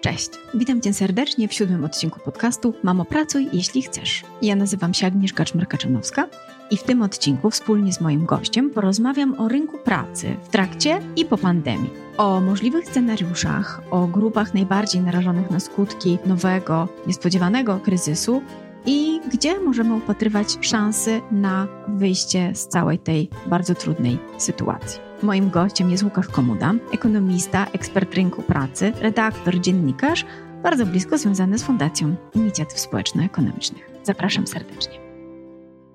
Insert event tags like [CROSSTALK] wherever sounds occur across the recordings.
Cześć, witam Cię serdecznie w siódmym odcinku podcastu Mamo Pracuj, jeśli chcesz. Ja nazywam się Agnieszka Czmerka-Czanowska i w tym odcinku wspólnie z moim gościem porozmawiam o rynku pracy w trakcie i po pandemii, o możliwych scenariuszach, o grupach najbardziej narażonych na skutki nowego, niespodziewanego kryzysu i gdzie możemy upatrywać szansy na wyjście z całej tej bardzo trudnej sytuacji. Moim gościem jest Łukasz Komuda, ekonomista, ekspert rynku pracy, redaktor, dziennikarz, bardzo blisko związany z Fundacją Inicjatyw Społeczno-Ekonomicznych. Zapraszam serdecznie.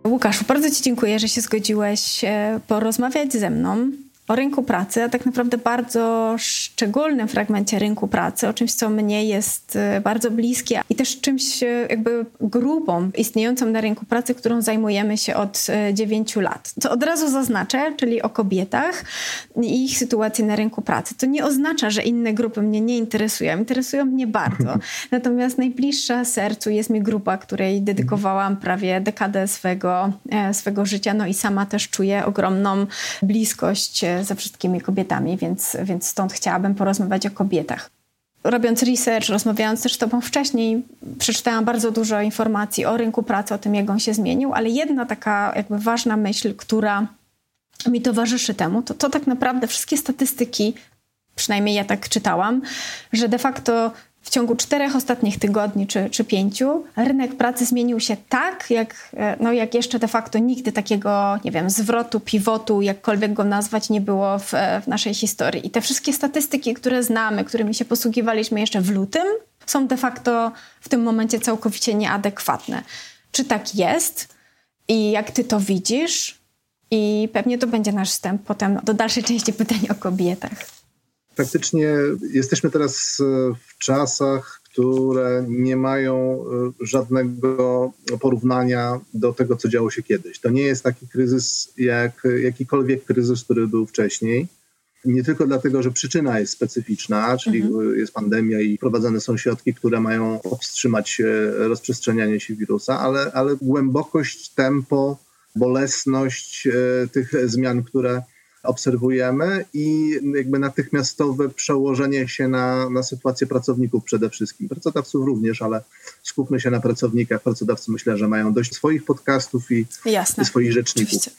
Łukaszu, bardzo Ci dziękuję, że się zgodziłeś e, porozmawiać ze mną o rynku pracy, a tak naprawdę bardzo szczególnym fragmencie rynku pracy, o czymś, co mnie jest e, bardzo bliskie i też czymś e, jakby grupą istniejącą na rynku pracy, którą zajmujemy się od 9 e, lat. Co od razu zaznaczę, czyli o kobietach i ich sytuacji na rynku pracy. To nie oznacza, że inne grupy mnie nie interesują. Interesują mnie bardzo. [LAUGHS] Natomiast najbliższa sercu jest mi grupa, której dedykowałam prawie dekadę swego, swego życia, no i sama też czuję ogromną bliskość ze wszystkimi kobietami, więc, więc stąd chciałabym porozmawiać o kobietach. Robiąc research, rozmawiając też z Tobą wcześniej, przeczytałam bardzo dużo informacji o rynku pracy, o tym, jak on się zmienił, ale jedna taka jakby ważna myśl, która mi towarzyszy temu, to to tak naprawdę wszystkie statystyki, przynajmniej ja tak czytałam, że de facto w ciągu czterech ostatnich tygodni czy, czy pięciu rynek pracy zmienił się tak, jak, e, no, jak jeszcze de facto nigdy takiego, nie wiem, zwrotu, pivotu, jakkolwiek go nazwać, nie było w, e, w naszej historii. I te wszystkie statystyki, które znamy, którymi się posługiwaliśmy jeszcze w lutym, są de facto w tym momencie całkowicie nieadekwatne. Czy tak jest? I jak ty to widzisz? I pewnie to będzie nasz wstęp potem do dalszej części pytań o kobietach faktycznie jesteśmy teraz e, w czasach, które nie mają e, żadnego porównania do tego, co działo się kiedyś. To nie jest taki kryzys jak jakikolwiek kryzys, który był wcześniej. Nie tylko dlatego, że przyczyna jest specyficzna, czyli mhm. jest pandemia i prowadzone są środki, które mają powstrzymać rozprzestrzenianie się wirusa, ale, ale głębokość, tempo, bolesność e, tych zmian, które obserwujemy i jakby natychmiastowe przełożenie się na, na sytuację pracowników przede wszystkim. Pracodawców również, ale skupmy się na pracownikach. Pracodawcy myślę, że mają dość swoich podcastów i, i swoich rzeczników. Oczywiście.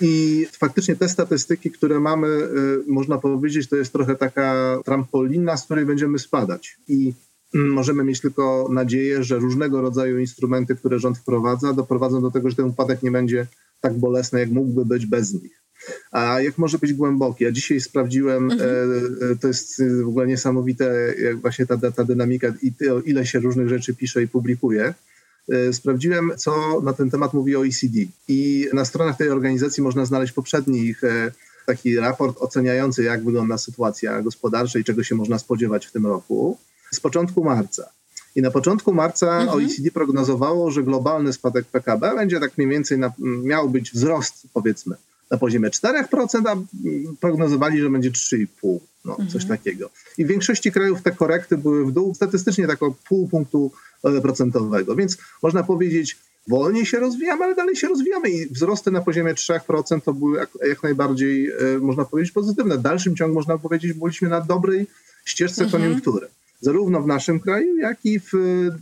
I faktycznie te statystyki, które mamy, y, można powiedzieć, to jest trochę taka trampolina, z której będziemy spadać. I mm, możemy mieć tylko nadzieję, że różnego rodzaju instrumenty, które rząd wprowadza, doprowadzą do tego, że ten upadek nie będzie tak bolesny, jak mógłby być bez nich a jak może być głęboki. Ja dzisiaj sprawdziłem, mhm. E, e, to jest w ogóle niesamowite, jak właśnie ta, ta dynamika i to, ile się różnych rzeczy pisze i publikuje. E, sprawdziłem, co na ten temat mówi OECD. I na stronach tej organizacji można znaleźć poprzedni ich taki raport oceniający, jak wygląda sytuacja gospodarcza i czego się można spodziewać w tym roku z początku marca. I na początku marca mhm. OECD prognozowało, że globalny spadek PKB będzie tak mniej więcej, na, miał być wzrost, powiedzmy, na poziomie 4%, a prognozowali, że będzie 3,5%. No, mhm. coś takiego. I w większości krajów te korekty były w dół, statystycznie tak o pół punktu e, procentowego. Więc można powiedzieć, wolniej się rozwijamy, ale dalej się rozwijamy i wzrosty na poziomie 3% to były jak, najbardziej, e, można powiedzieć, pozytywne. W dalszym ciągu, można powiedzieć, byliśmy na dobrej ścieżce mhm. koniunktury zarówno w naszym kraju, jak i w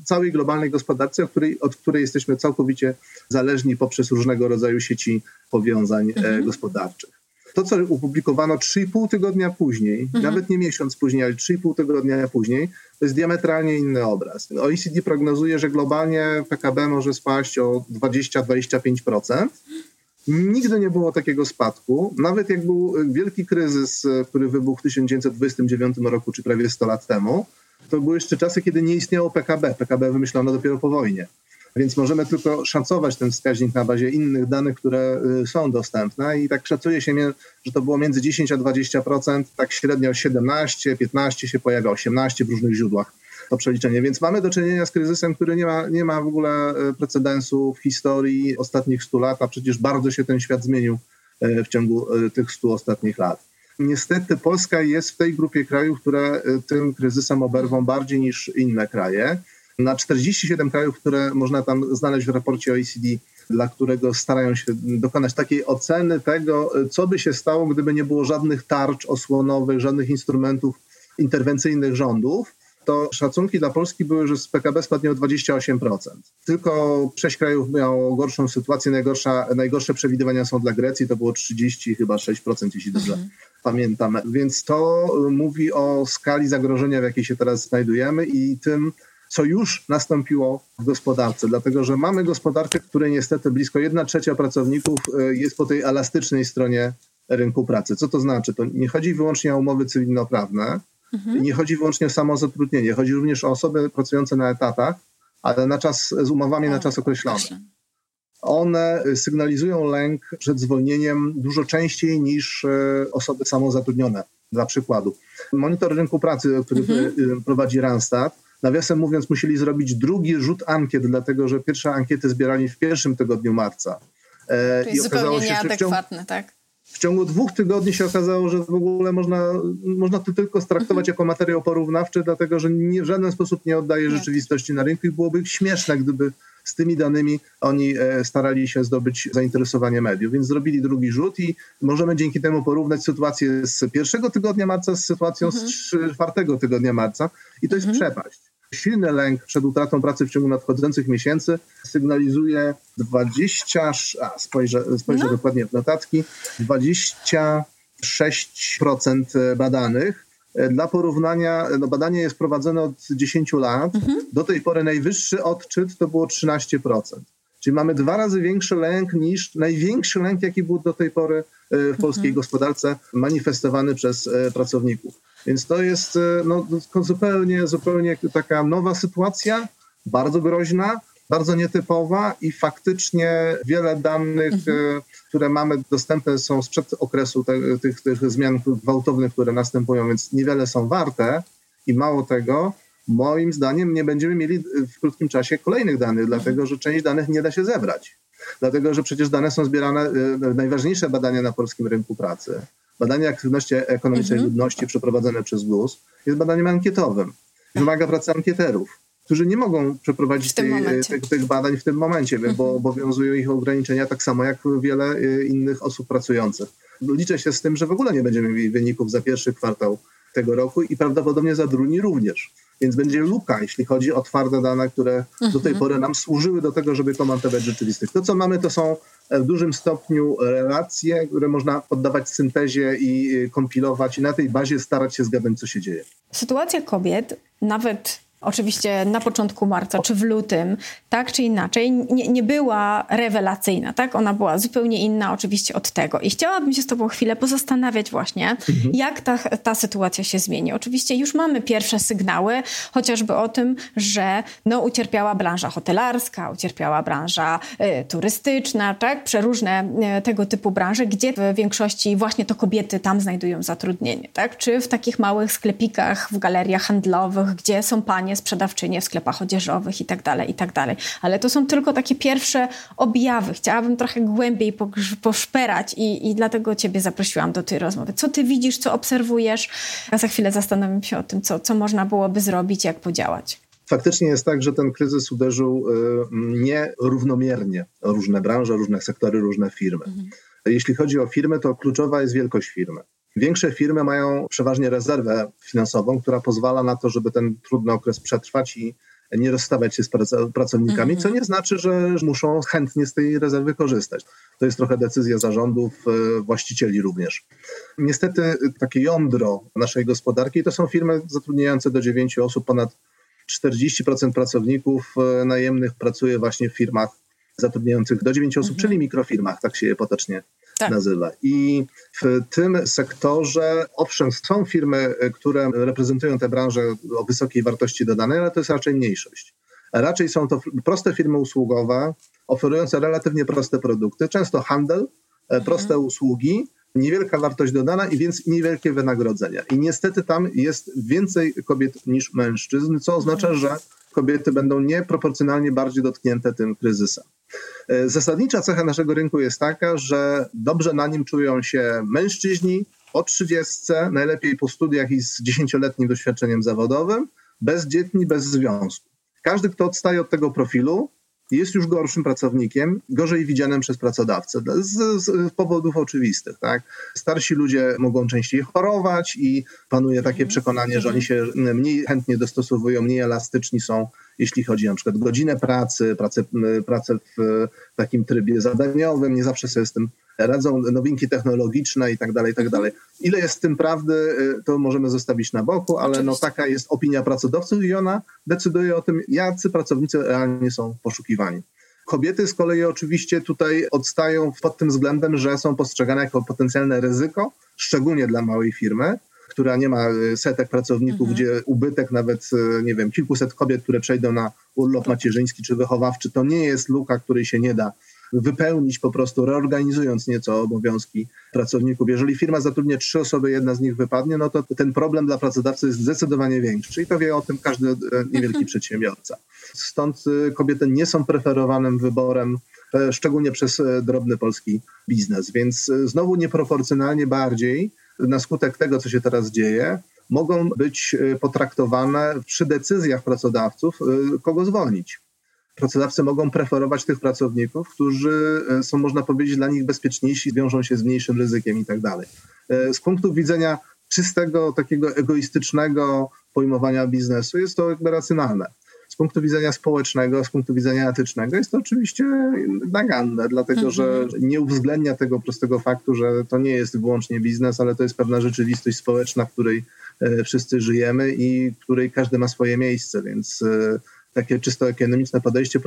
całej globalnej gospodarce, od której, od której jesteśmy całkowicie zależni poprzez różnego rodzaju sieci powiązań e, mhm. gospodarczych. To, co opublikowano 3,5 tygodnia później, mhm. nawet nie miesiąc później, ale 3,5 tygodnia później, to jest diametralnie inny obraz. OECD prognozuje, że globalnie PKB może spaść o 20-25%. Nigdy nie było takiego spadku. Nawet jak był wielki kryzys, e, który wybuchł w 1929 roku, czy prawie 100 lat temu, to były jeszcze czasy, kiedy nie istniało PKB. PKB wymyślono dopiero po wojnie. Więc możemy tylko szacować ten wskaźnik na bazie innych danych, które y, są dostępne i tak szacuje się, że to było między 10 a 20%, tak średnio 17, 15 się pojawia, 18 w różnych źródłach to przeliczenie. Więc mamy do czynienia z kryzysem, który nie ma, nie ma w ogóle y, precedensu w historii ostatnich 100 lat, a przecież bardzo się ten świat zmienił y, w ciągu tych 100 ostatnich lat. Niestety Polska jest w tej grupie krajów, które y, tym kryzysem oberwą bardziej niż inne kraje. Na 47 krajów, które można tam znaleźć w raporcie OECD, dla którego starają się dokonać takiej oceny tego, y, co by się stało, gdyby nie było żadnych tarcz osłonowych, żadnych instrumentów interwencyjnych rządów. To szacunki dla Polski były, że z PKB spadnie o 28%. Tylko sześć krajów miało gorszą sytuację. Najgorsza, najgorsze przewidywania są dla Grecji, to było 30 chyba 6%, jeśli dobrze mhm. pamiętam. Więc to mówi o skali zagrożenia, w jakiej się teraz znajdujemy i tym, co już nastąpiło w gospodarce, dlatego że mamy gospodarkę, w której niestety blisko 1 trzecia pracowników e, jest po tej elastycznej stronie rynku pracy. Co to znaczy? To nie chodzi wyłącznie o umowy cywilnoprawne, mhm. nie chodzi wyłącznie o samozatrudnienie, chodzi również o osoby pracujące na etatach, ale na czas, z umowami na czas określony. One sygnalizują lęk przed zwolnieniem dużo częściej niż e, osoby samozatrudnione. Dla przykładu, monitor rynku pracy, który mhm. prowadzi Randstad, nawiasem mówiąc, musieli zrobić drugi rzut ankiet, dlatego że pierwsze ankiety zbierali w pierwszym tygodniu marca. E, to jest I zupełnie nieadekwatne, tak? W ciągu dwóch tygodni się okazało, że w ogóle można, można to tylko straktować jako materiał porównawczy, dlatego że nie, w żaden sposób nie oddaje rzeczywistości na rynku i byłoby śmieszne, gdyby z tymi danymi oni e, starali się zdobyć zainteresowanie mediów. Więc zrobili drugi rzut i możemy dzięki temu porównać sytuację z pierwszego tygodnia marca z sytuacją mhm. z czwartego tygodnia marca i to jest mhm. przepaść silny lęk przed utratą pracy w ciągu nadchodzących miesięcy sygnalizuje 20, a spojrzę, spojrzę no. dokładnie w notatki, 26% badanych. Dla porównania, no badanie jest prowadzone od 10 lat. Mhm. Do tej pory najwyższy odczyt to było 13%. Czyli mamy dwa razy większy lęk niż największy lęk, jaki był do tej pory e, w polskiej mhm. gospodarce manifestowany przez e, pracowników. Więc to jest e, no, zupełnie, zupełnie taka nowa sytuacja, bardzo groźna, bardzo nietypowa i faktycznie wiele danych, mhm. które mamy dostępne są sprzed okresu te, tych, tych zmian gwałtownych, które następują, więc niewiele są warte i mało tego, moim zdaniem nie będziemy mieli w krótkim czasie kolejnych danych, dlatego że część danych nie da się zebrać. Dlatego, że przecież dane są zbierane, e, najważniejsze badania na polskim rynku pracy, badanie aktywności ekonomicznej mhm. ludności przeprowadzone przez GUS jest badaniem ankietowym. Wymaga pracy ankieterów, którzy nie mogą przeprowadzić tej, tych, tych, badań w tym momencie, mhm. bo obowiązują ich ograniczenia tak samo jak wiele e, innych osób pracujących. Liczę się z tym, że w ogóle nie będziemy mieli wyników za pierwszy kwartał tego roku i prawdopodobnie za drugi również. Więc będzie luka, jeśli chodzi o twarde dane, które mhm. do tej mhm. pory nam służyły do tego, żeby komentować rzeczywistość. To, co mamy, to są w dużym stopniu relacje, które można poddawać syntezie i kompilować i na tej bazie starać się zgadnąć, co się dzieje. Sytuacja kobiet, nawet oczywiście na początku marca czy w lutym, tak czy inaczej, nie, nie była rewelacyjna, tak? Ona była zupełnie inna oczywiście od tego. I chciałabym się z Tobą chwilę pozastanawiać właśnie, mhm. jak ta, ta sytuacja się zmieni. Oczywiście już mamy pierwsze sygnały, chociażby o tym, że no, ucierpiała branża hotelarska, ucierpiała branża y, turystyczna, tak? Przeróżne y, tego typu branże, gdzie w większości właśnie to kobiety tam znajdują zatrudnienie, tak? Czy w takich małych sklepikach, w galeriach handlowych, gdzie są panie sprzedawczynie w sklepach odzieżowych i tak dalej, i tak dalej. Ale to są tylko takie pierwsze objawy. Chciałabym trochę głębiej poszperać i, i dlatego ciebie zaprosiłam do tej rozmowy. Co ty widzisz, co obserwujesz? Ja za chwilę zastanowię się o tym, co, co można byłoby zrobić, jak podziałać. Faktycznie jest tak, że ten kryzys uderzył y, nierównomiernie różne branże, różne sektory, różne firmy. Mhm. Jeśli chodzi o firmy, to kluczowa jest wielkość firmy. Większe firmy mają przeważnie rezerwę finansową, która pozwala na to, żeby ten trudny okres przetrwać i nie rozstawiać się z pracownikami, co nie znaczy, że muszą chętnie z tej rezerwy korzystać. To jest trochę decyzja zarządów, e, właścicieli również. Niestety takie jądro naszej gospodarki to są firmy zatrudniające do 9 osób, ponad 40% pracowników e, najemnych pracuje właśnie w firmach zatrudniających do 9 osób, mhm. czyli mikrofirmach, tak się je potocznie tak. nazywa. I w tym sektorze, owszem, są firmy, które reprezentują tę branżę o wysokiej wartości dodanej, ale to jest raczej mniejszość. Raczej są to proste firmy usługowe, oferujące relatywnie proste produkty, często handel, e, mhm. proste usługi, niewielka wartość dodana i więc niewielkie wynagrodzenia. I niestety tam jest więcej kobiet niż mężczyzn, co oznacza, mhm. że kobiety będą nieproporcjonalnie bardziej dotknięte tym kryzysem. E, zasadnicza cecha naszego rynku jest taka, że dobrze na nim czują się mężczyźni o 30, najlepiej po studiach i z dziesięcioletnim doświadczeniem zawodowym, bezdzietni, bez związku. Każdy, kto odstaje od tego profilu, jest już gorszym pracownikiem, gorzej widzianym przez pracodawcę z, z powodów oczywistych. Tak? Starsi ludzie mogą częściej chorować i panuje takie mhm. przekonanie, że oni się mniej chętnie dostosowują, mniej elastyczni są, jeśli chodzi na przykład godzinę pracy, pracę, pracę w takim trybie zadaniowym, nie zawsze sobie z tym radzą nowinki technologiczne i tak dalej, i tak dalej. Ile jest w tym prawdy, y, to możemy zostawić na boku, ale no taka jest opinia pracodawców i ona decyduje o tym, jacy pracownicy realnie są poszukiwani. Kobiety z kolei oczywiście tutaj odstają pod tym względem, że są postrzegane jako potencjalne ryzyko, szczególnie dla małej firmy, która nie ma y, setek pracowników, mhm. gdzie ubytek nawet, y, nie wiem, kilkuset kobiet, które przejdą na urlop macierzyński czy wychowawczy, to nie jest luka, której się nie da wypełnić po prostu reorganizując nieco obowiązki pracowników. Jeżeli firma zatrudnia trzy osoby, jedna z nich wypadnie, no to ten problem dla pracodawcy jest zdecydowanie większy i to wie o tym każdy e, niewielki [LAUGHS] przedsiębiorca. Stąd e, kobiety nie są preferowanym wyborem e, szczególnie przez drobny polski biznes. Więc znowu nieproporcjonalnie bardziej na skutek tego, co się teraz dzieje, mogą być potraktowane przy decyzjach pracodawców, kogo zwolnić pracodawcy mogą preferować tych pracowników, którzy e, są, można powiedzieć, dla nich bezpieczniejsi, wiążą się z mniejszym ryzykiem i tak dalej. E, z punktu widzenia czystego, takiego egoistycznego pojmowania biznesu jest to jakby racjonalne. Z punktu widzenia społecznego, z punktu widzenia etycznego jest to oczywiście naganne, dlatego że mhm. nie uwzględnia tego prostego faktu, że to nie jest wyłącznie biznes, ale to jest pewna rzeczywistość społeczna, w której e, wszyscy żyjemy i w której każdy ma swoje miejsce, więc takie czysto ekonomiczne podejście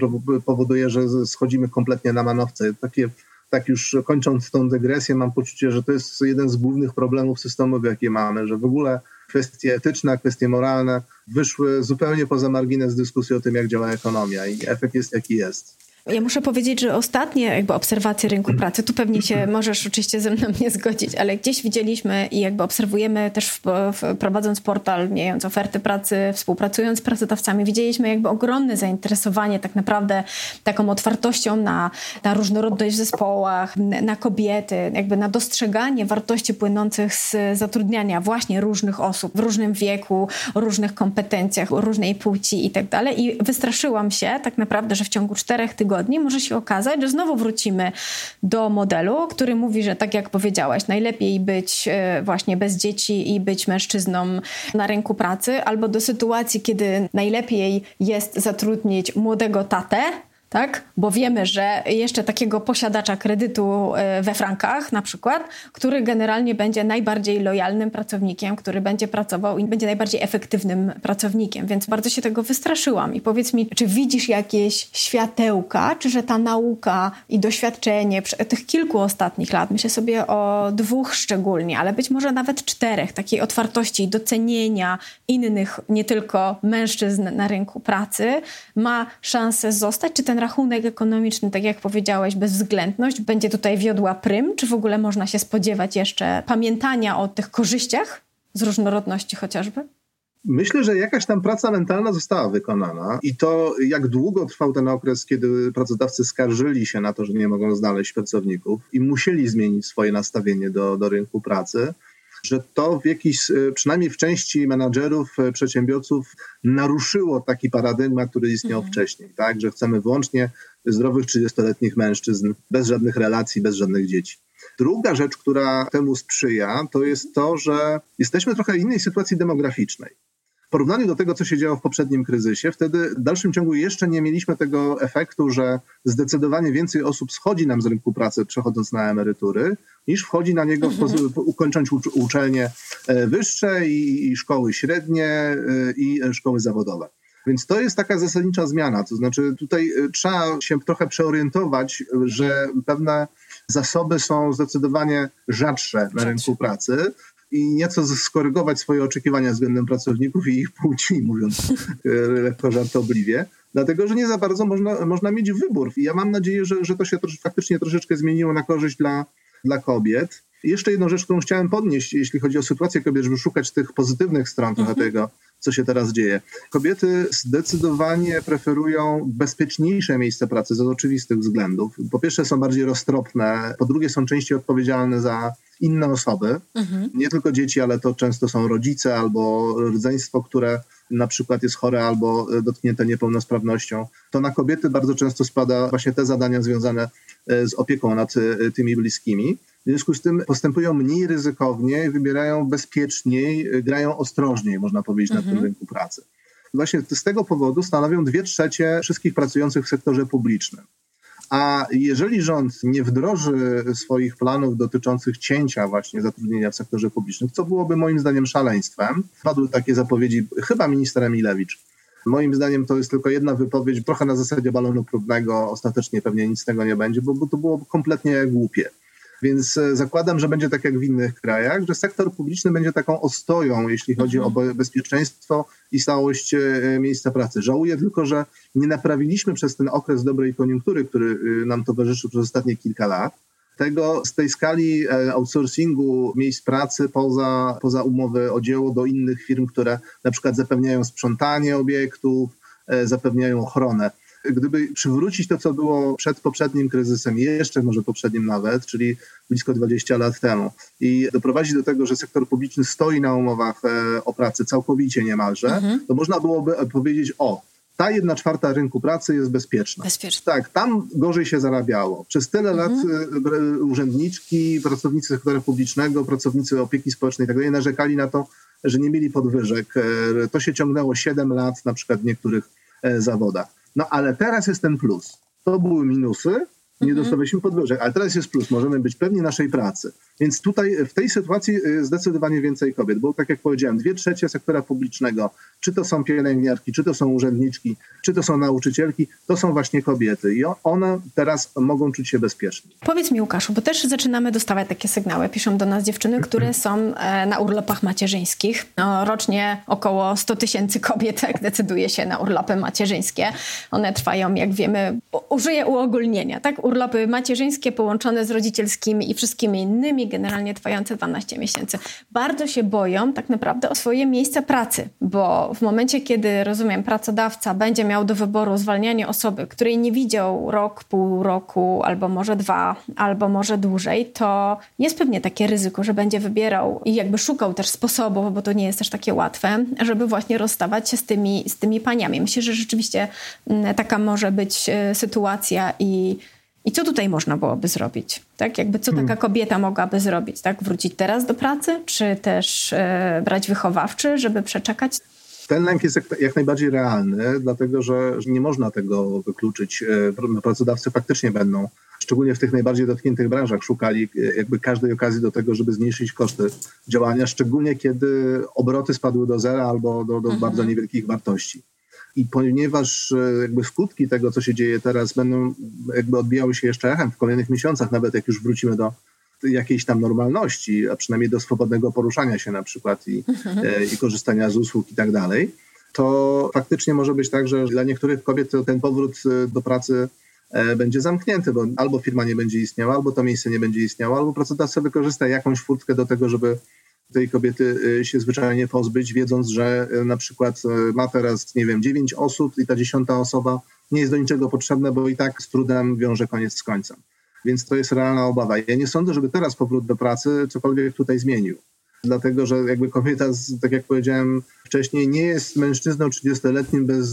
powoduje, że schodzimy kompletnie na manowce. Takie, tak już kończąc tą dygresję, mam poczucie, że to jest jeden z głównych problemów systemowych, jakie mamy, że w ogóle kwestie etyczne, kwestie moralne wyszły zupełnie poza margines dyskusji o tym, jak działa ekonomia i efekt jest jaki jest. Ja muszę powiedzieć, że ostatnie jakby obserwacje rynku pracy, tu pewnie się [CLEARS THROAT] możesz oczywiście ze mną nie zgodzić, ale gdzieś widzieliśmy i jakby obserwujemy też w, w, prowadząc portal, mijając oferty pracy, współpracując z pracodawcami, widzieliśmy jakby ogromne zainteresowanie tak naprawdę taką otwartością na, na różnorodność w zespołach, na kobiety, jakby na dostrzeganie wartości płynących z zatrudniania właśnie różnych osób w różnym wieku, o różnych kompetencjach, o różnej płci i tak dalej. I wystraszyłam się tak naprawdę, że w ciągu czterech tygodni tygodni może się okazać, że znowu wrócimy do modelu, który mówi, że tak jak powiedziałaś, najlepiej być e, właśnie bez dzieci i być mężczyzną na rynku pracy, albo do sytuacji, kiedy najlepiej jest zatrudnić młodego tatę, tak? Bo wiemy, że jeszcze takiego posiadacza kredytu e, we frankach na przykład, który generalnie będzie najbardziej lojalnym pracownikiem, który będzie pracował i będzie najbardziej efektywnym pracownikiem, więc bardzo się tego wystraszyłam. I powiedz mi, czy widzisz jakieś światełka, czy że ta nauka i doświadczenie tych kilku ostatnich lat, myślę sobie o dwóch szczególnie, ale być może nawet czterech, takiej otwartości i docenienia innych, nie tylko mężczyzn na rynku pracy, ma szansę zostać, czy ten rachunek ekonomiczny, tak jak powiedziałeś, bezwzględność będzie tutaj wiodła prym? Czy w ogóle można się spodziewać jeszcze pamiętania o tych korzyściach z różnorodności chociażby? Myślę, że jakaś tam praca mentalna została wykonana i to, jak długo trwał ten okres, kiedy pracodawcy skarżyli się na to, że nie mogą znaleźć pracowników i musieli zmienić swoje nastawienie do, do rynku pracy, że to w jakiś, e, przynajmniej w części menadżerów, e, przedsiębiorców naruszyło taki paradygmat, który istniał mhm. wcześniej, tak, że chcemy wyłącznie zdrowych 30-letnich mężczyzn, bez żadnych relacji, bez żadnych dzieci. Druga rzecz, która temu sprzyja, to jest to, że jesteśmy trochę w innej sytuacji demograficznej porównaniu do tego, co się działo w poprzednim kryzysie, wtedy w dalszym ciągu jeszcze nie mieliśmy tego efektu, że zdecydowanie więcej osób schodzi nam z rynku pracy przechodząc na emerytury, niż wchodzi na niego mhm. ukończąc uczelnie e, wyższe i, i szkoły średnie e, i szkoły zawodowe. Więc to jest taka zasadnicza zmiana. To znaczy, tutaj e, trzeba się trochę przeorientować, że pewne zasoby są zdecydowanie rzadsze na rynku pracy i nieco skorygować swoje oczekiwania względem pracowników i ich płci, [LAUGHS] mówiąc e, lekko żartobliwie. Dlatego, że nie za bardzo można, można mieć wybór. I ja mam nadzieję, że, że to się trosz, faktycznie troszeczkę zmieniło na korzyść dla, dla kobiet. Jeszcze jedną rzecz, którą chciałem podnieść, jeśli chodzi o sytuację kobiet, żeby szukać tych pozytywnych stron trochę mhm. tego, co się teraz dzieje. Kobiety zdecydowanie preferują bezpieczniejsze miejsce pracy z oczywistych względów. Po pierwsze są bardziej roztropne, po drugie są częściej odpowiedzialne za inne osoby, mhm. nie tylko dzieci, ale to często są rodzice albo rodzeństwo, które na przykład jest chore albo dotknięte niepełnosprawnością, to na kobiety bardzo często spada właśnie te zadania związane z opieką nad tymi bliskimi. W związku z tym postępują mniej ryzykownie, wybierają bezpieczniej, grają ostrożniej, można powiedzieć, na mhm. tym rynku pracy. Właśnie z tego powodu stanowią dwie trzecie wszystkich pracujących w sektorze publicznym. A jeżeli rząd nie wdroży swoich planów dotyczących cięcia właśnie zatrudnienia w sektorze publicznym, co byłoby moim zdaniem szaleństwem, padły takie zapowiedzi chyba minister Emilewicz. Moim zdaniem to jest tylko jedna wypowiedź, trochę na zasadzie balonu próbnego. Ostatecznie pewnie nic z tego nie będzie, bo, bo to było kompletnie głupie. Więc e, zakładam, że będzie tak jak w innych krajach, że sektor publiczny będzie taką ostoją, jeśli chodzi mhm. o bezpieczeństwo i stałość e, miejsca pracy. Żałuję tylko, że nie naprawiliśmy przez ten okres dobrej koniunktury, który e, nam towarzyszył przez ostatnie kilka lat, tego z tej skali outsourcingu miejsc pracy poza, poza umowy o dzieło do innych firm, które na przykład zapewniają sprzątanie obiektów, zapewniają ochronę gdyby przywrócić to, co było przed poprzednim kryzysem, jeszcze może poprzednim nawet, czyli blisko 20 lat temu, i doprowadzić do tego, że sektor publiczny stoi na umowach e, o pracę całkowicie niemalże, mhm. to można byłoby powiedzieć, o, ta jedna czwarta rynku pracy jest bezpieczna. Bezpieczna. Tak, tam gorzej się zarabiało. Przez tyle mhm. lat e, urzędniczki, pracownicy sektora publicznego, pracownicy opieki społecznej i tak dalej narzekali na to, że nie mieli podwyżek. E, to się ciągnęło 7 lat na przykład w niektórych zawodach. No ale teraz jest ten plus. To były minusy, nie mhm. dostawaliśmy podwyżek, ale teraz jest plus, możemy być pewni naszej pracy. Więc tutaj w tej sytuacji y, zdecydowanie więcej kobiet, bo tak jak powiedziałem, dwie trzecie sektora publicznego, czy to są pielęgniarki, czy to są urzędniczki, czy to są nauczycielki, to są właśnie kobiety i one teraz mogą czuć się bezpiecznie. Powiedz mi Łukaszu, bo też zaczynamy dostawać takie sygnały, piszą do nas dziewczyny, które są e, na urlopach macierzyńskich. No, rocznie około 100 tysięcy kobiet decyduje się na urlopy macierzyńskie. One trwają, jak wiemy, użyję uogólnienia, tak? Urlopy macierzyńskie połączone z rodzicielskimi i wszystkimi innymi generalnie trwające 12 miesięcy, bardzo się boją tak naprawdę o swoje miejsce pracy, bo w momencie, kiedy rozumiem, pracodawca będzie miał do wyboru zwalnianie osoby, której nie widział rok, pół roku, albo może dwa, albo może dłużej, to jest pewnie takie ryzyko, że będzie wybierał i jakby szukał też sposobów, bo to nie jest też takie łatwe, żeby właśnie rozstawać się z tymi, z tymi paniami. Myślę, że rzeczywiście mm, taka może być e, sytuacja i i co tutaj można byłoby zrobić? Tak, jakby co taka hmm. kobieta mogłaby zrobić? Tak, wrócić teraz do pracy, czy też e, brać wychowawczy, żeby przeczekać? Ten lęk jest jak, jak, najbardziej realny, dlatego że nie można tego wykluczyć. E, pracodawcy faktycznie będą, szczególnie w tych najbardziej dotkniętych branżach, szukali e, jakby każdej okazji do tego, żeby zmniejszyć koszty działania, szczególnie kiedy obroty spadły do zera albo do, do mhm. bardzo niewielkich wartości. I ponieważ e, jakby skutki tego, co się dzieje teraz, będą jakby odbijały się jeszcze echem w kolejnych miesiącach, nawet jak już wrócimy do jakiejś tam normalności, a przynajmniej do swobodnego poruszania się na przykład i, mhm. e, i korzystania z usług i tak dalej, to faktycznie może być tak, że dla niektórych kobiet ten powrót e, do pracy będzie zamknięty, bo albo firma nie będzie istniała, albo to miejsce nie będzie istniało, albo pracodawca wykorzysta jakąś furtkę do tego, żeby tej kobiety y, się zwyczajnie pozbyć, wiedząc, że y, na przykład y, ma teraz, nie wiem, dziewięć osób i ta dziesiąta osoba nie jest do niczego potrzebna, bo i tak z trudem wiąże koniec z końcem. Więc to jest realna obawa. Ja nie sądzę, żeby teraz powrót do pracy cokolwiek tutaj zmienił. Dlatego, że jakby kobieta, tak jak powiedziałem wcześniej, nie jest mężczyzną 30-letnim bez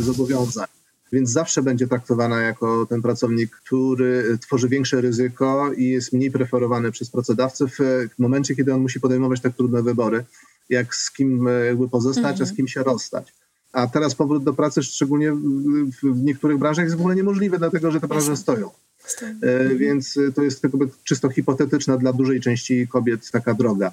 zobowiązań więc zawsze będzie traktowana jako ten pracownik, który tworzy większe ryzyko i jest mniej preferowany przez pracodawcę w momencie, kiedy on musi podejmować tak trudne wybory, jak z kim e, jakby pozostać, mhm. a z kim się rozstać. A teraz powrót do pracy, szczególnie w niektórych branżach, jest w ogóle niemożliwy, dlatego że te branże stoją. E, więc to jest tylko czysto hipotetyczna dla dużej części kobiet taka droga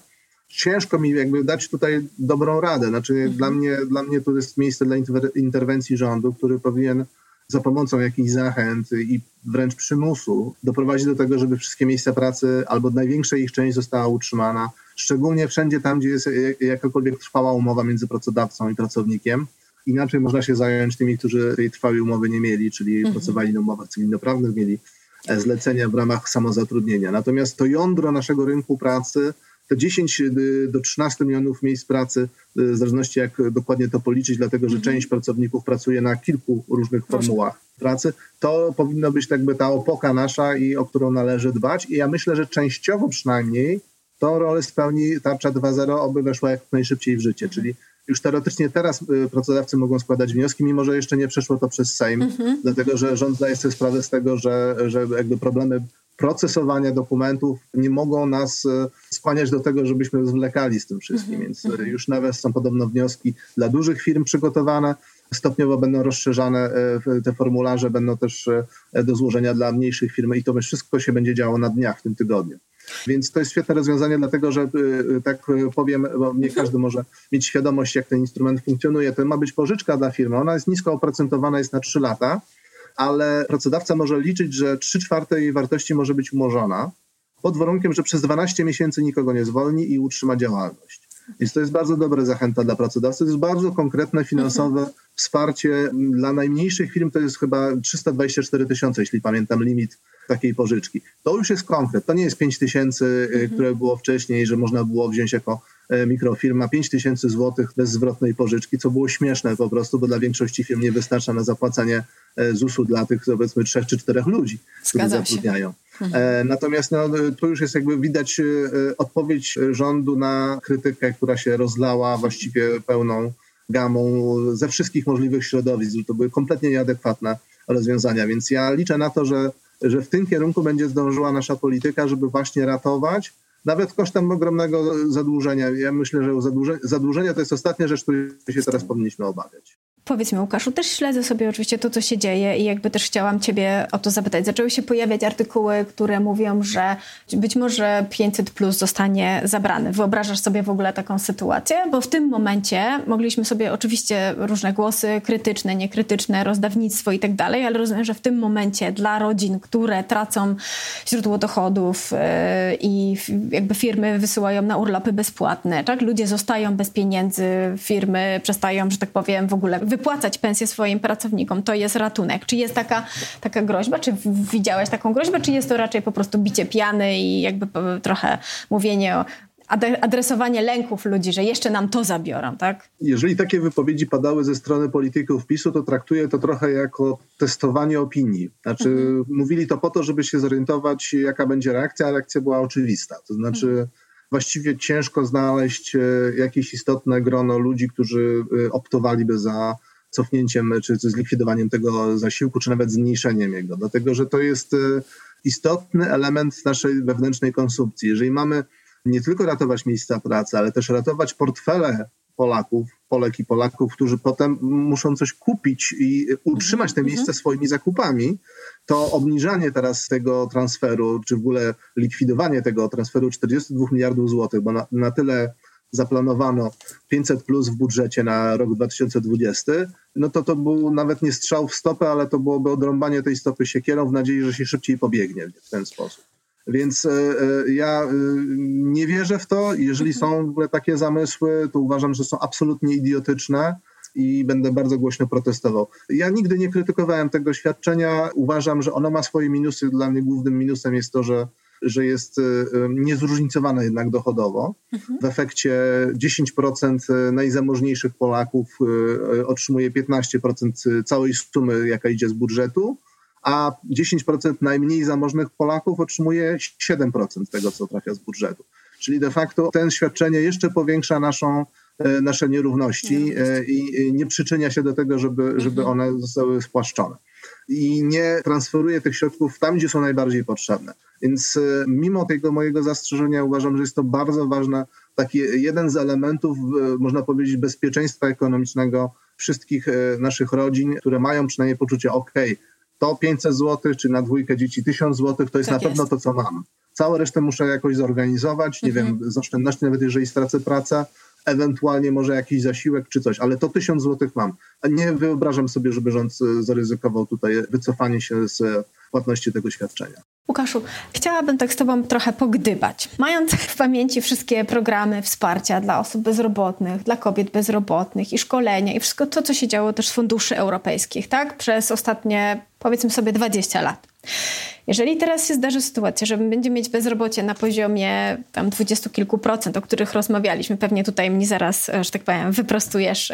ciężko mi jakby dać tutaj dobrą radę. Znaczy mhm. dla, mnie, dla mnie to jest miejsce dla interwencji rządu, który powinien za pomocą jakichś zachęt i wręcz przymusu doprowadzić do tego, żeby wszystkie miejsca pracy albo największa ich część została utrzymana, szczególnie wszędzie tam, gdzie jest jakakolwiek trwała umowa między pracodawcą i pracownikiem. Inaczej można się zająć tymi, którzy tej trwałej umowy nie mieli, czyli mhm. pracowali na umowach cywilnoprawnych, mieli e, zlecenia w ramach samozatrudnienia. Natomiast to jądro naszego rynku pracy te 10 y, do 13 milionów miejsc pracy, y, w zależności jak dokładnie to policzyć, dlatego że mhm. część pracowników pracuje na kilku różnych formułach pracy, to powinno być jakby ta opoka nasza i o którą należy dbać. I ja myślę, że częściowo przynajmniej tą rolę spełni tarcza 2.0, oby weszła jak najszybciej w życie, czyli już teoretycznie teraz y, pracodawcy mogą składać wnioski, mimo że jeszcze nie przeszło to przez Sejm, mhm. dlatego że rząd zdaje sobie sprawę z tego, że, że jakby problemy procesowania dokumentów nie mogą nas y, skłaniać do tego, żebyśmy zwlekali z tym wszystkim. Mhm. Więc mhm. już nawet są podobno wnioski dla dużych firm przygotowane. Stopniowo będą rozszerzane te formularze, będą też do złożenia dla mniejszych firm i to wszystko się będzie działo na dniach w tym tygodniu. Więc to jest świetne rozwiązanie, dlatego że tak powiem, bo nie każdy może mieć świadomość, jak ten instrument funkcjonuje. To ma być pożyczka dla firmy. Ona jest nisko oprocentowana, jest na 3 lata, ale pracodawca może liczyć, że 3 czwarte jej wartości może być umorzona pod warunkiem, że przez 12 miesięcy nikogo nie zwolni i utrzyma działalność. Więc to jest bardzo dobra zachęta dla pracodawcy. To jest bardzo konkretne finansowe mhm. wsparcie. Dla najmniejszych firm to jest chyba 324 tysiące, jeśli pamiętam limit takiej pożyczki. To już jest konkret. To nie jest 5 tysięcy, y, mhm. które było wcześniej, że można było wziąć jako mikrofirma 5 tysięcy złotych bez zwrotnej pożyczki, co było śmieszne po prostu, bo dla większości firm nie wystarcza na zapłacenie e, ZUS-u dla tych powiedzmy trzech czy czterech ludzi, którzy zatrudniają. Mhm. E, natomiast no, tu już jest jakby widać odpowiedź rządu na krytykę, która się rozlała właściwie pełną gamą ze wszystkich możliwych środowisk. To były kompletnie nieadekwatne rozwiązania, więc ja liczę na to, że że w tym kierunku będzie zdążyła nasza polityka, żeby właśnie ratować, nawet kosztem ogromnego zadłużenia. Ja myślę, że zadłużenie, zadłużenie to jest ostatnia rzecz, której się teraz powinniśmy obawiać. Powiedz mi, Łukaszu, też śledzę sobie oczywiście to, co się dzieje i jakby też chciałam Ciebie o to zapytać. Zaczęły się pojawiać artykuły, które mówią, że być może 500 plus zostanie zabrany. Wyobrażasz sobie w ogóle taką sytuację? Bo w tym momencie mogliśmy sobie oczywiście różne głosy krytyczne, niekrytyczne, rozdawnictwo i tak dalej, ale rozumiem, że w tym momencie dla rodzin, które tracą źródło dochodów yy, i jakby firmy wysyłają na urlopy bezpłatne, tak? Ludzie zostają bez pieniędzy, firmy przestają, że tak powiem, w ogóle wypłacać pensję swoim pracownikom. To jest ratunek. Czy jest taka, taka groźba? Czy widziałeś taką groźbę? Czy jest to raczej po prostu bicie piany i jakby trochę mówienie o adresowanie lęków ludzi, że jeszcze nam to zabiorą, tak? Jeżeli takie wypowiedzi padały ze strony polityków PiSu, to traktuję to trochę jako testowanie opinii. Znaczy, mhm. mówili to po to, żeby się zorientować, jaka będzie reakcja, a reakcja była oczywista. To znaczy, mhm właściwie ciężko znaleźć e, jakieś istotne grono ludzi, którzy e, optowaliby za cofnięciem czy zlikwidowaniem tego zasiłku, czy nawet zmniejszeniem jego, dlatego że to jest e, istotny element naszej wewnętrznej konsumpcji. Jeżeli mamy nie tylko ratować miejsca pracy, ale też ratować portfele Polaków, Polek i Polaków, którzy potem muszą coś kupić i utrzymać te mhm, miejsce mhm. swoimi zakupami, to obniżanie teraz tego transferu, czy w ogóle likwidowanie tego transferu 42 miliardów złotych, bo na, na tyle zaplanowano 500 plus w budżecie na rok 2020, no to to był nawet nie strzał w stopę, ale to byłoby odrąbanie tej stopy siekierą w nadziei, że się szybciej pobiegnie w ten sposób. Więc e, e, ja e, nie wierzę w to. Jeżeli są w ogóle takie zamysły, to uważam, że są absolutnie idiotyczne i będę bardzo głośno protestował. Ja nigdy nie krytykowałem tego świadczenia. Uważam, że ono ma swoje minusy. Dla mnie głównym minusem jest to, że że jest niezróżnicowane jednak dochodowo. Mhm. W efekcie 10% najzamożniejszych Polaków otrzymuje 15% całej sumy, jaka idzie z budżetu, a 10% najmniej zamożnych Polaków otrzymuje 7% tego, co trafia z budżetu. Czyli de facto ten świadczenie jeszcze powiększa naszą, nasze nierówności e, i nie przyczynia się do tego, żeby, żeby mhm. one zostały spłaszczone. I nie transferuje tych środków tam, gdzie są najbardziej potrzebne. Więc e, mimo tego mojego zastrzeżenia uważam, że jest to bardzo ważny, taki jeden z elementów, można powiedzieć, bezpieczeństwa ekonomicznego wszystkich naszych rodzin, które mają przynajmniej poczucie, ok, to 500 zł, czy na dwójkę dzieci 1000 zł, to jest tak na pewno jest. to, co mam. Całe resztę muszę jakoś zorganizować, nie mhm. wiem, z oszczędności, nawet jeżeli stracę pracę, ewentualnie może jakiś zasiłek czy coś, ale to 1000 zł mam. Nie wyobrażam sobie, żeby rząd e, zaryzykował tutaj wycofanie się z płatności tego świadczenia. Łukaszu, chciałabym tak z Tobą trochę pogdybać. Mając w pamięci wszystkie programy wsparcia dla osób bezrobotnych, dla kobiet bezrobotnych i szkolenia i wszystko to, co się działo też z funduszy europejskich, tak? Przez ostatnie, powiedzmy sobie, 20 lat. Jeżeli teraz się zdarzy sytuacja, że będziemy mieć bezrobocie na poziomie tam dwudziestu kilku procent, o których rozmawialiśmy, pewnie tutaj mnie zaraz, że tak powiem, wyprostujesz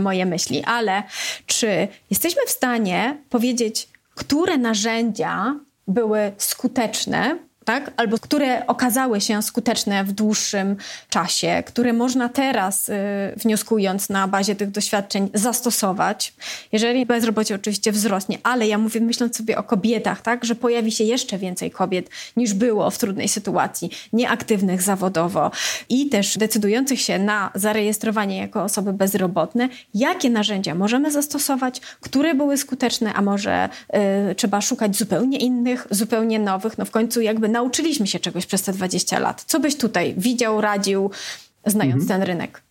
moje myśli, ale czy jesteśmy w stanie powiedzieć, które narzędzia były skuteczne tak? albo które okazały się skuteczne w dłuższym czasie, które można teraz, y, wnioskując na bazie tych doświadczeń, zastosować. Jeżeli bezrobocie oczywiście wzrośnie, ale ja mówię, myśląc sobie o kobietach, tak? że pojawi się jeszcze więcej kobiet niż było w trudnej sytuacji, nieaktywnych zawodowo i też decydujących się na zarejestrowanie jako osoby bezrobotne, jakie narzędzia możemy zastosować, które były skuteczne, a może y, trzeba szukać zupełnie innych, zupełnie nowych. No w końcu jakby nauczyliśmy się czegoś przez te 20 lat. Co byś tutaj widział, radził, znając mhm. ten rynek?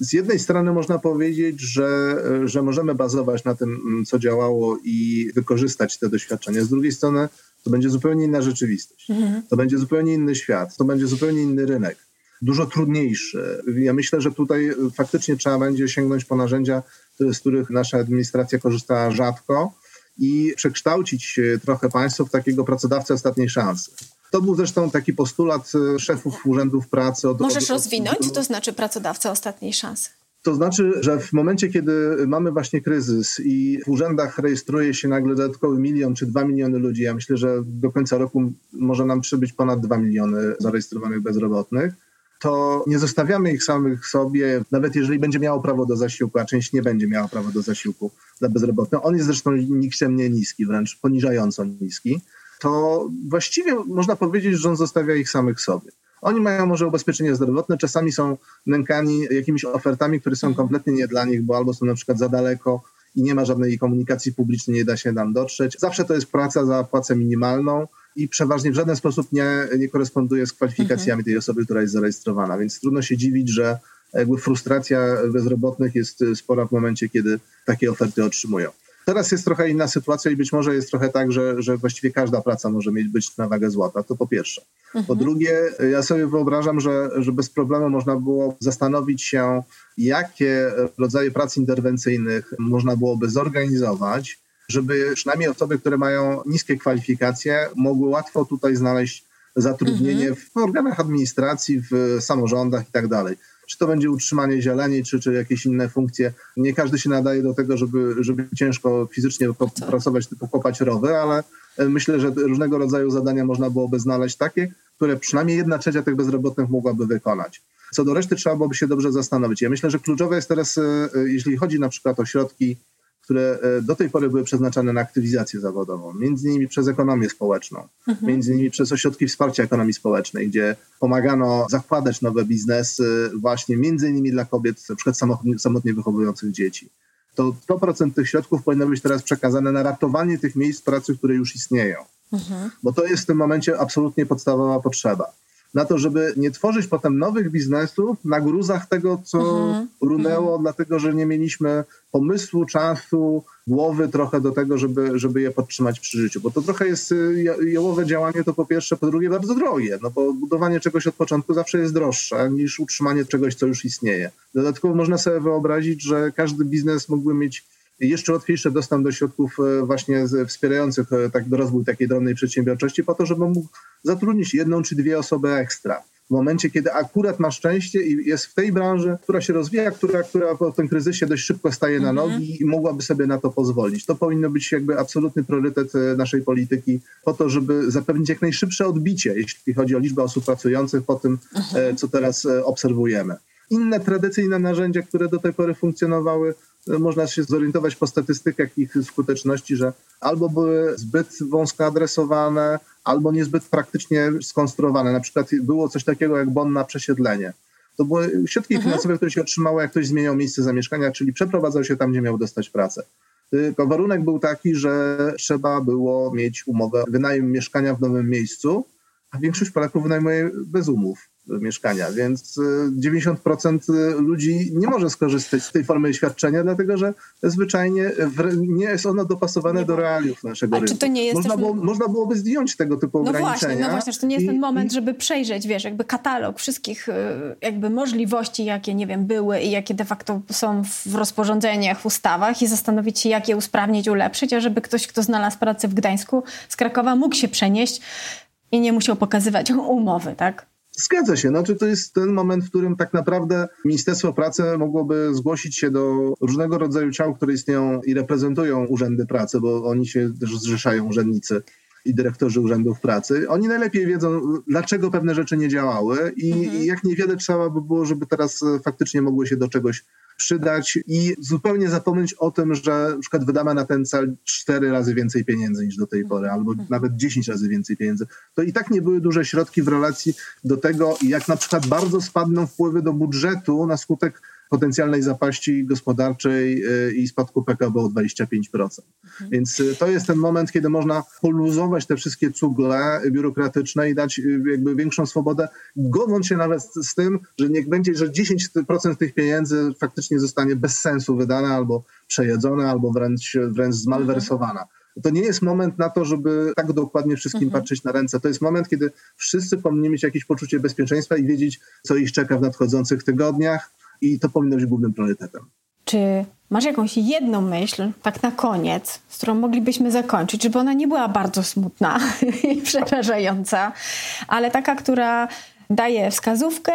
Z jednej strony można powiedzieć, że, że możemy bazować na tym, co działało i wykorzystać te doświadczenia. Z drugiej strony to będzie zupełnie inna rzeczywistość. Mhm. To będzie zupełnie inny świat, to będzie zupełnie inny rynek. Dużo trudniejszy. Ja myślę, że tutaj faktycznie trzeba będzie sięgnąć po narzędzia, z których nasza administracja korzysta rzadko i przekształcić trochę państwo w takiego pracodawcę ostatniej szansy. To był zresztą taki postulat e, szefów urzędów pracy. Od, Możesz od, od, rozwinąć, co to znaczy pracodawca ostatniej szansy? To znaczy, że w momencie, kiedy mamy właśnie kryzys i w urzędach rejestruje się nagle dodatkowy milion czy dwa miliony ludzi, ja myślę, że do końca roku może nam przybyć ponad dwa miliony zarejestrowanych bezrobotnych, to nie zostawiamy ich samych sobie, nawet jeżeli będzie miało prawo do zasiłku, a część nie będzie miała prawa do zasiłku dla bezrobotnych. On jest zresztą nikczemnie niski, wręcz poniżająco niski. To właściwie można powiedzieć, że on zostawia ich samych sobie. Oni mają może ubezpieczenie zdrowotne, czasami są nękani jakimiś ofertami, które są kompletnie nie dla nich, bo albo są na przykład za daleko i nie ma żadnej komunikacji publicznej, nie da się tam dotrzeć. Zawsze to jest praca za płacę minimalną i przeważnie w żaden sposób nie, nie koresponduje z kwalifikacjami tej osoby, która jest zarejestrowana, więc trudno się dziwić, że jakby frustracja bezrobotnych jest spora w momencie, kiedy takie oferty otrzymują. Teraz jest trochę inna sytuacja i być może jest trochę tak, że, że właściwie każda praca może mieć być na wagę złota. To po pierwsze. Mhm. Po drugie, ja sobie wyobrażam, że, że bez problemu można było zastanowić się, jakie rodzaje prac interwencyjnych można byłoby zorganizować, żeby przynajmniej osoby, które mają niskie kwalifikacje, mogły łatwo tutaj znaleźć zatrudnienie mhm. w organach administracji, w samorządach i tak dalej czy to będzie utrzymanie zieleni, czy, czy jakieś inne funkcje. Nie każdy się nadaje do tego, żeby, żeby ciężko fizycznie pracować, typu kopać rowy, ale e, myślę, że różnego rodzaju zadania można byłoby znaleźć takie, które przynajmniej jedna trzecia tych bezrobotnych mogłaby wykonać. Co do reszty trzeba byłoby się dobrze zastanowić. Ja myślę, że kluczowe jest teraz, e, e, jeśli chodzi na przykład o środki które e, do tej pory były przeznaczane na aktywizację zawodową, między innymi przez ekonomię społeczną, mhm. między innymi przez ośrodki wsparcia ekonomii społecznej, gdzie pomagano zakładać nowe biznesy właśnie między innymi dla kobiet, na przykład samotnie, samotnie wychowujących dzieci. To 100% tych środków powinno być teraz przekazane na ratowanie tych miejsc pracy, które już istnieją. Mhm. Bo to jest w tym momencie absolutnie podstawowa potrzeba na to, żeby nie tworzyć potem nowych biznesów na gruzach tego, co mhm. runęło, mhm. dlatego że nie mieliśmy pomysłu, czasu, głowy trochę do tego, żeby, żeby je podtrzymać przy życiu. Bo to trochę jest y, jałowe działanie, to po pierwsze, po drugie bardzo drogie, no bo budowanie czegoś od początku zawsze jest droższe niż utrzymanie czegoś, co już istnieje. Dodatkowo można sobie wyobrazić, że każdy biznes mógłby mieć jeszcze łatwiejszy dostęp do środków e, właśnie wspierających e, tak, rozwój takiej drobnej przedsiębiorczości po to, żeby mógł zatrudnić jedną czy dwie osoby ekstra. W momencie, kiedy akurat ma szczęście i jest w tej branży, która się rozwija, która, która po tym kryzysie dość szybko staje na mhm. nogi i mogłaby sobie na to pozwolić. To powinno być jakby absolutny priorytet e, naszej polityki po to, żeby zapewnić jak najszybsze odbicie, jeśli chodzi o liczbę osób pracujących po tym, mhm. co teraz obserwujemy. Inne tradycyjne narzędzia, które do tej pory funkcjonowały, można się zorientować po statystykach ich skuteczności, że albo były zbyt wąsko adresowane, albo niezbyt praktycznie skonstruowane. Na przykład było coś takiego jak bon na przesiedlenie. To były środki mhm. finansowe, które się otrzymało, jak ktoś zmieniał miejsce zamieszkania, czyli przeprowadzał się tam, gdzie miał dostać pracę. Tylko warunek był taki, że trzeba było mieć umowę wynajem mieszkania w nowym miejscu, a większość Polaków wynajmuje bez umów mieszkania, więc 90% y, ludzi nie może skorzystać z tej formy świadczenia, dlatego że zwyczajnie nie jest ono dopasowane nie do realiów naszego A rynku. Czy to nie jest można, też... było, można byłoby zdjąć tego typu no ograniczenia. Właśnie, no właśnie, że to nie jest I, ten moment, żeby przejrzeć, wiesz, jakby katalog wszystkich y, jakby możliwości, jakie, nie wiem, były i jakie de facto są w rozporządzeniach, w ustawach i zastanowić się, jak je usprawnić, ulepszyć, a żeby ktoś, kto znalazł pracę w Gdańsku z Krakowa mógł się przenieść i nie musiał pokazywać umowy, tak? Zgadza się. Znaczy, to jest ten moment, w którym tak naprawdę Ministerstwo Pracy mogłoby zgłosić się do różnego rodzaju ciał, które istnieją i reprezentują urzędy pracy, bo oni się też zrzeszają urzędnicy i dyrektorzy urzędów pracy. Oni najlepiej wiedzą, dlaczego pewne rzeczy nie działały i, mhm. i jak niewiele trzeba by było, żeby teraz faktycznie mogły się do czegoś przydać i zupełnie zapomnieć o tym, że na przykład wydamy na ten cel cztery razy więcej pieniędzy niż do tej pory, albo nawet dziesięć razy więcej pieniędzy. To i tak nie były duże środki w relacji do tego, jak na przykład bardzo spadną wpływy do budżetu na skutek potencjalnej zapaści gospodarczej y, i spadku PKB o 25%. Mhm. Więc y, to jest ten moment, kiedy można poluzować te wszystkie cugle biurokratyczne i dać y, jakby większą swobodę, godząc się nawet z tym, że niech będzie, że 10% tych pieniędzy faktycznie zostanie bez sensu wydane albo przejedzone, albo wręcz, wręcz zmalwersowana. To nie jest moment na to, żeby tak dokładnie wszystkim mhm. patrzeć na ręce. To jest moment, kiedy wszyscy powinni mieć jakieś poczucie bezpieczeństwa i wiedzieć, co ich czeka w nadchodzących tygodniach, i to powinno być głównym priorytetem. Czy masz jakąś jedną myśl, tak na koniec, z którą moglibyśmy zakończyć, żeby ona nie była bardzo smutna [LAUGHS] i przerażająca, ale taka, która daje wskazówkę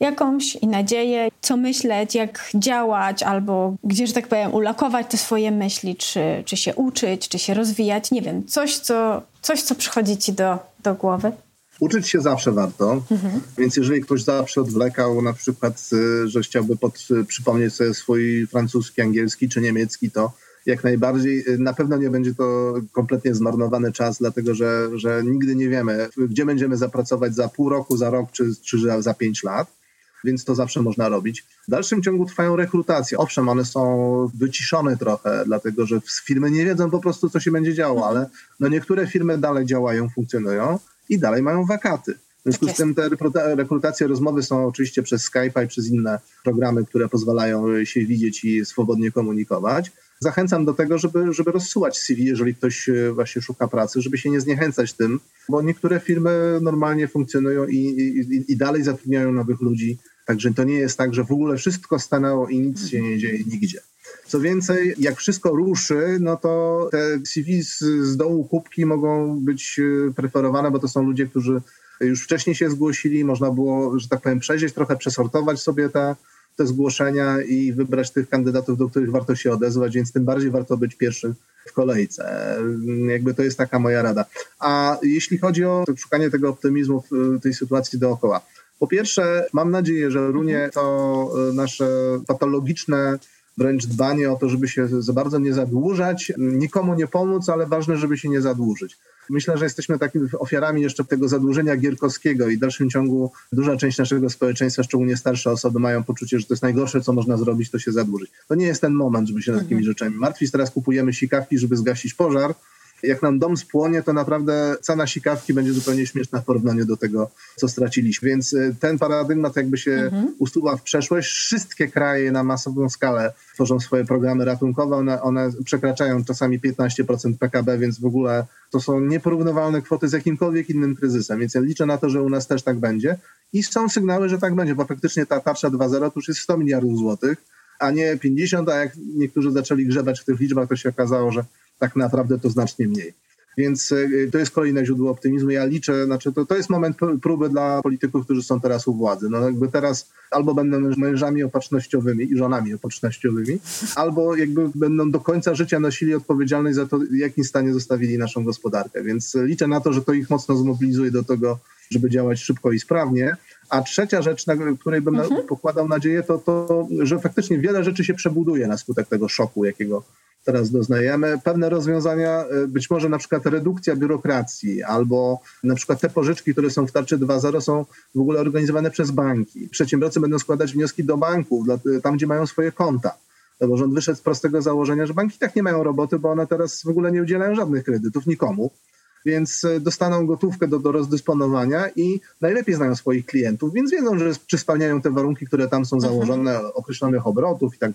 jakąś i nadzieję, co myśleć, jak działać, albo gdzie, że tak powiem, ulakować te swoje myśli, czy, czy się uczyć, czy się rozwijać, nie wiem, coś, co, coś, co przychodzi ci do, do głowy? Uczyć się zawsze warto, mhm. więc jeżeli ktoś zawsze odwlekał na przykład, y, że chciałby pod, y, przypomnieć sobie swój francuski, angielski czy niemiecki, to jak najbardziej. Y, na pewno nie będzie to kompletnie zmarnowany czas, dlatego że, że nigdy nie wiemy, gdzie będziemy zapracować za pół roku, za rok czy, czy za pięć lat. Więc to zawsze można robić. W dalszym ciągu trwają rekrutacje. Owszem, one są wyciszone trochę, dlatego że firmy nie wiedzą po prostu, co się będzie działo, ale no niektóre firmy dalej działają, funkcjonują i dalej mają wakaty. W związku tak z tym te rekrutacje, rozmowy są oczywiście przez Skype'a i przez inne programy, które pozwalają się widzieć i swobodnie komunikować. Zachęcam do tego, żeby, żeby rozsyłać CV, jeżeli ktoś e, właśnie szuka pracy, żeby się nie zniechęcać tym, bo niektóre firmy normalnie funkcjonują i, i, i dalej zatrudniają nowych ludzi. Także to nie jest tak, że w ogóle wszystko stanęło i nic się nie dzieje nigdzie. Co więcej, jak wszystko ruszy, no to te CV z, z dołu kubki mogą być e, preferowane, bo to są ludzie, którzy już wcześniej się zgłosili, można było, że tak powiem, przejrzeć trochę, przesortować sobie te, te zgłoszenia i wybrać tych kandydatów, do których warto się odezwać, więc tym bardziej warto być pierwszym w kolejce. Jakby to jest taka moja rada. A jeśli chodzi o szukanie tego optymizmu w tej sytuacji dookoła. Po pierwsze, mam nadzieję, że runie to e, nasze patologiczne wręcz dbanie o to, żeby się za bardzo nie zadłużać, nikomu nie pomóc, ale ważne, żeby się nie zadłużyć. Myślę, że jesteśmy takimi ofiarami jeszcze tego zadłużenia gierkowskiego i w dalszym ciągu duża część naszego społeczeństwa, szczególnie starsze osoby, mają poczucie, że to jest najgorsze, co można zrobić, to się zadłużyć. To nie jest ten moment, żeby się nad takimi mhm. rzeczami martwić. Teraz kupujemy sikawki, żeby zgasić pożar, jak nam dom spłonie, to naprawdę cena sikawki będzie zupełnie śmieszna w porównaniu do tego, co straciliśmy. Więc y, ten paradygmat jakby się mhm. usuwa w przeszłość. Wszystkie kraje na masową skalę tworzą swoje programy ratunkowe. One, one przekraczają czasami 15% PKB, więc w ogóle to są nieporównywalne kwoty z jakimkolwiek innym kryzysem. Więc ja liczę na to, że u nas też tak będzie. I są sygnały, że tak będzie, bo faktycznie ta tarcza 2.0 to już jest 100 miliardów złotych a nie 50, a jak niektórzy zaczęli grzebać w tych liczbach, to się okazało, że tak naprawdę to znacznie mniej. Więc e, to jest kolejne źródło optymizmu. Ja liczę, znaczy to, to jest moment próby dla polityków, którzy są teraz u władzy. No jakby teraz albo będą mężami opatrznościowymi i żonami opatrznościowymi, albo jakby będą do końca życia nosili odpowiedzialność za to, w jakim stanie zostawili naszą gospodarkę. Więc liczę na to, że to ich mocno zmobilizuje do tego, żeby działać szybko i sprawnie. A trzecia rzecz, na której bym mhm. pokładał nadzieję, to to, że faktycznie wiele rzeczy się przebuduje na skutek tego szoku, jakiego teraz doznajemy. Pewne rozwiązania, e, być może na przykład redukcja biurokracji albo na przykład te pożyczki, które są w tarczy 2.0 są w ogóle organizowane przez banki. Przedsiębiorcy będą składać wnioski do banków, tam gdzie mają swoje konta. No bo rząd wyszedł z prostego założenia, że banki tak nie mają roboty, bo one teraz w ogóle nie udzielają żadnych kredytów nikomu więc e, dostaną gotówkę do, do rozdysponowania i najlepiej znają swoich klientów, więc wiedzą, że czy spełniają te warunki, które tam są mhm. założone, określonych obrotów i tak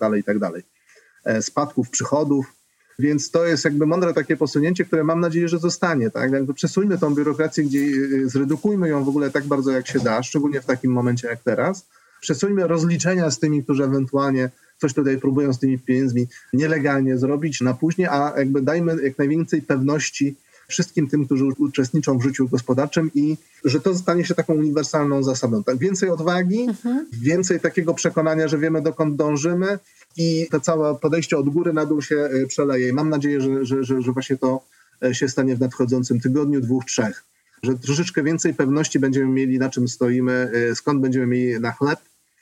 E, spadków przychodów. Więc to jest jakby mądre takie posunięcie, które mam nadzieję, że zostanie. Tak? Jakby przesuńmy tą biurokrację, gdzie e, zredukujmy ją w ogóle tak bardzo, jak się da, szczególnie w takim momencie jak teraz. Przesuńmy rozliczenia z tymi, którzy ewentualnie coś tutaj próbują z tymi pieniędzmi nielegalnie zrobić na później, a jakby dajmy jak najwięcej pewności wszystkim tym, którzy uczestniczą w życiu gospodarczym i że to stanie się taką uniwersalną zasadą. Tak, więcej odwagi, mhm. więcej takiego przekonania, że wiemy dokąd dążymy, i to całe podejście od góry na dół się y, przeleje. I mam nadzieję, że, że, że, że właśnie to się stanie w nadchodzącym tygodniu, dwóch, trzech. Że troszeczkę więcej pewności będziemy mieli, na czym stoimy, skąd będziemy mieli na chleb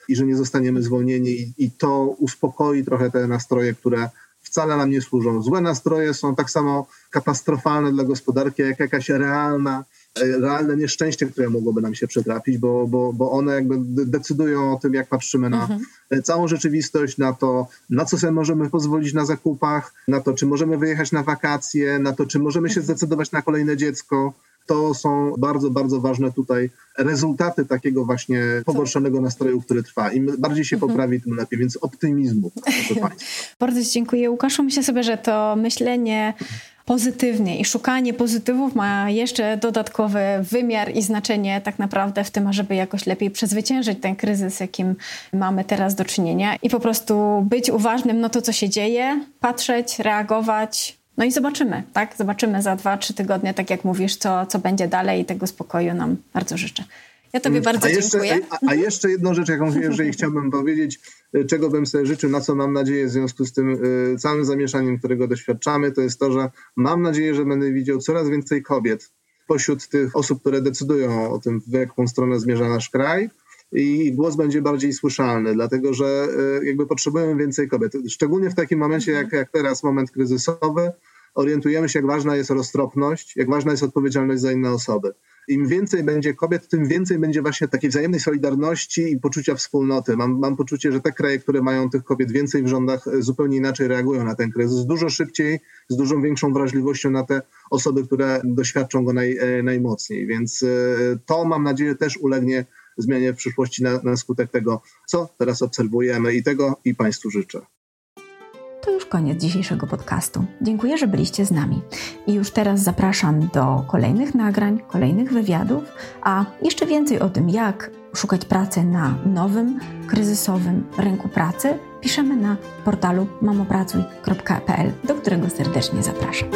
i że nie zostaniemy zwolnieni i, i to uspokoi trochę te nastroje, które wcale nam nie służą. Złe nastroje są tak samo katastrofalne dla gospodarki, jak jakaś realna, e, realne nieszczęście, które mogłoby nam się przytrafić, bo, bo, bo one jakby decydują o tym, jak patrzymy na mhm. Całą rzeczywistość, na to, na co sobie możemy pozwolić na zakupach, na to, czy możemy wyjechać na wakacje, na to, czy możemy się zdecydować na kolejne dziecko. To są bardzo, bardzo ważne tutaj rezultaty takiego właśnie pogorszonego nastroju, który trwa. Im bardziej się mhm. poprawi, tym lepiej, więc optymizmu. [LAUGHS] bardzo dziękuję Łukaszu. Myślę sobie, że to myślenie pozytywnie i szukanie pozytywów ma jeszcze dodatkowy wymiar i znaczenie tak naprawdę w tym, żeby jakoś lepiej przezwyciężyć ten kryzys, jakim mamy teraz do czynienia i po prostu być uważnym na to, co się dzieje, patrzeć, reagować, no i zobaczymy, tak? Zobaczymy za dwa, trzy tygodnie, tak jak mówisz, co, co będzie dalej i tego spokoju nam bardzo życzę. Ja Tobie mm, bardzo a jeszcze, dziękuję. A, a, jeszcze jedną rzecz, jaką jeżeli [LAUGHS] chciałbym powiedzieć, y, czego bym sobie życzył, na co mam nadzieję w związku z tym y, całym zamieszaniem, którego doświadczamy, to jest to, że mam nadzieję, że będę widział coraz więcej kobiet pośród tych osób, które decydują o tym, w jaką stronę zmierza nasz kraj i głos będzie bardziej słyszalny, dlatego że e, jakby potrzebujemy więcej kobiet. Szczególnie w takim momencie, jak, jak teraz, moment kryzysowy, orientujemy się, jak ważna jest roztropność, jak ważna jest odpowiedzialność za inne osoby. Im więcej będzie kobiet, tym więcej będzie właśnie takiej wzajemnej solidarności i poczucia wspólnoty. Mam, mam poczucie, że te kraje, które mają tych kobiet więcej w rządach, e, zupełnie inaczej reagują na ten kryzys, dużo szybciej, z dużą większą wrażliwością na te osoby, które doświadczą go naj, e, najmocniej. Więc to mam nadzieję też ulegnie zmianie w przyszłości na, na skutek tego, co teraz obserwujemy i tego i Państwu życzę. To już koniec dzisiejszego podcastu. Dziękuję, że byliście z nami. I już teraz zapraszam do kolejnych nagrań, kolejnych wywiadów, a jeszcze więcej o tym, jak szukać pracy na nowym, kryzysowym rynku pracy, piszemy na portalu mamopracuj.pl, do którego serdecznie zapraszam.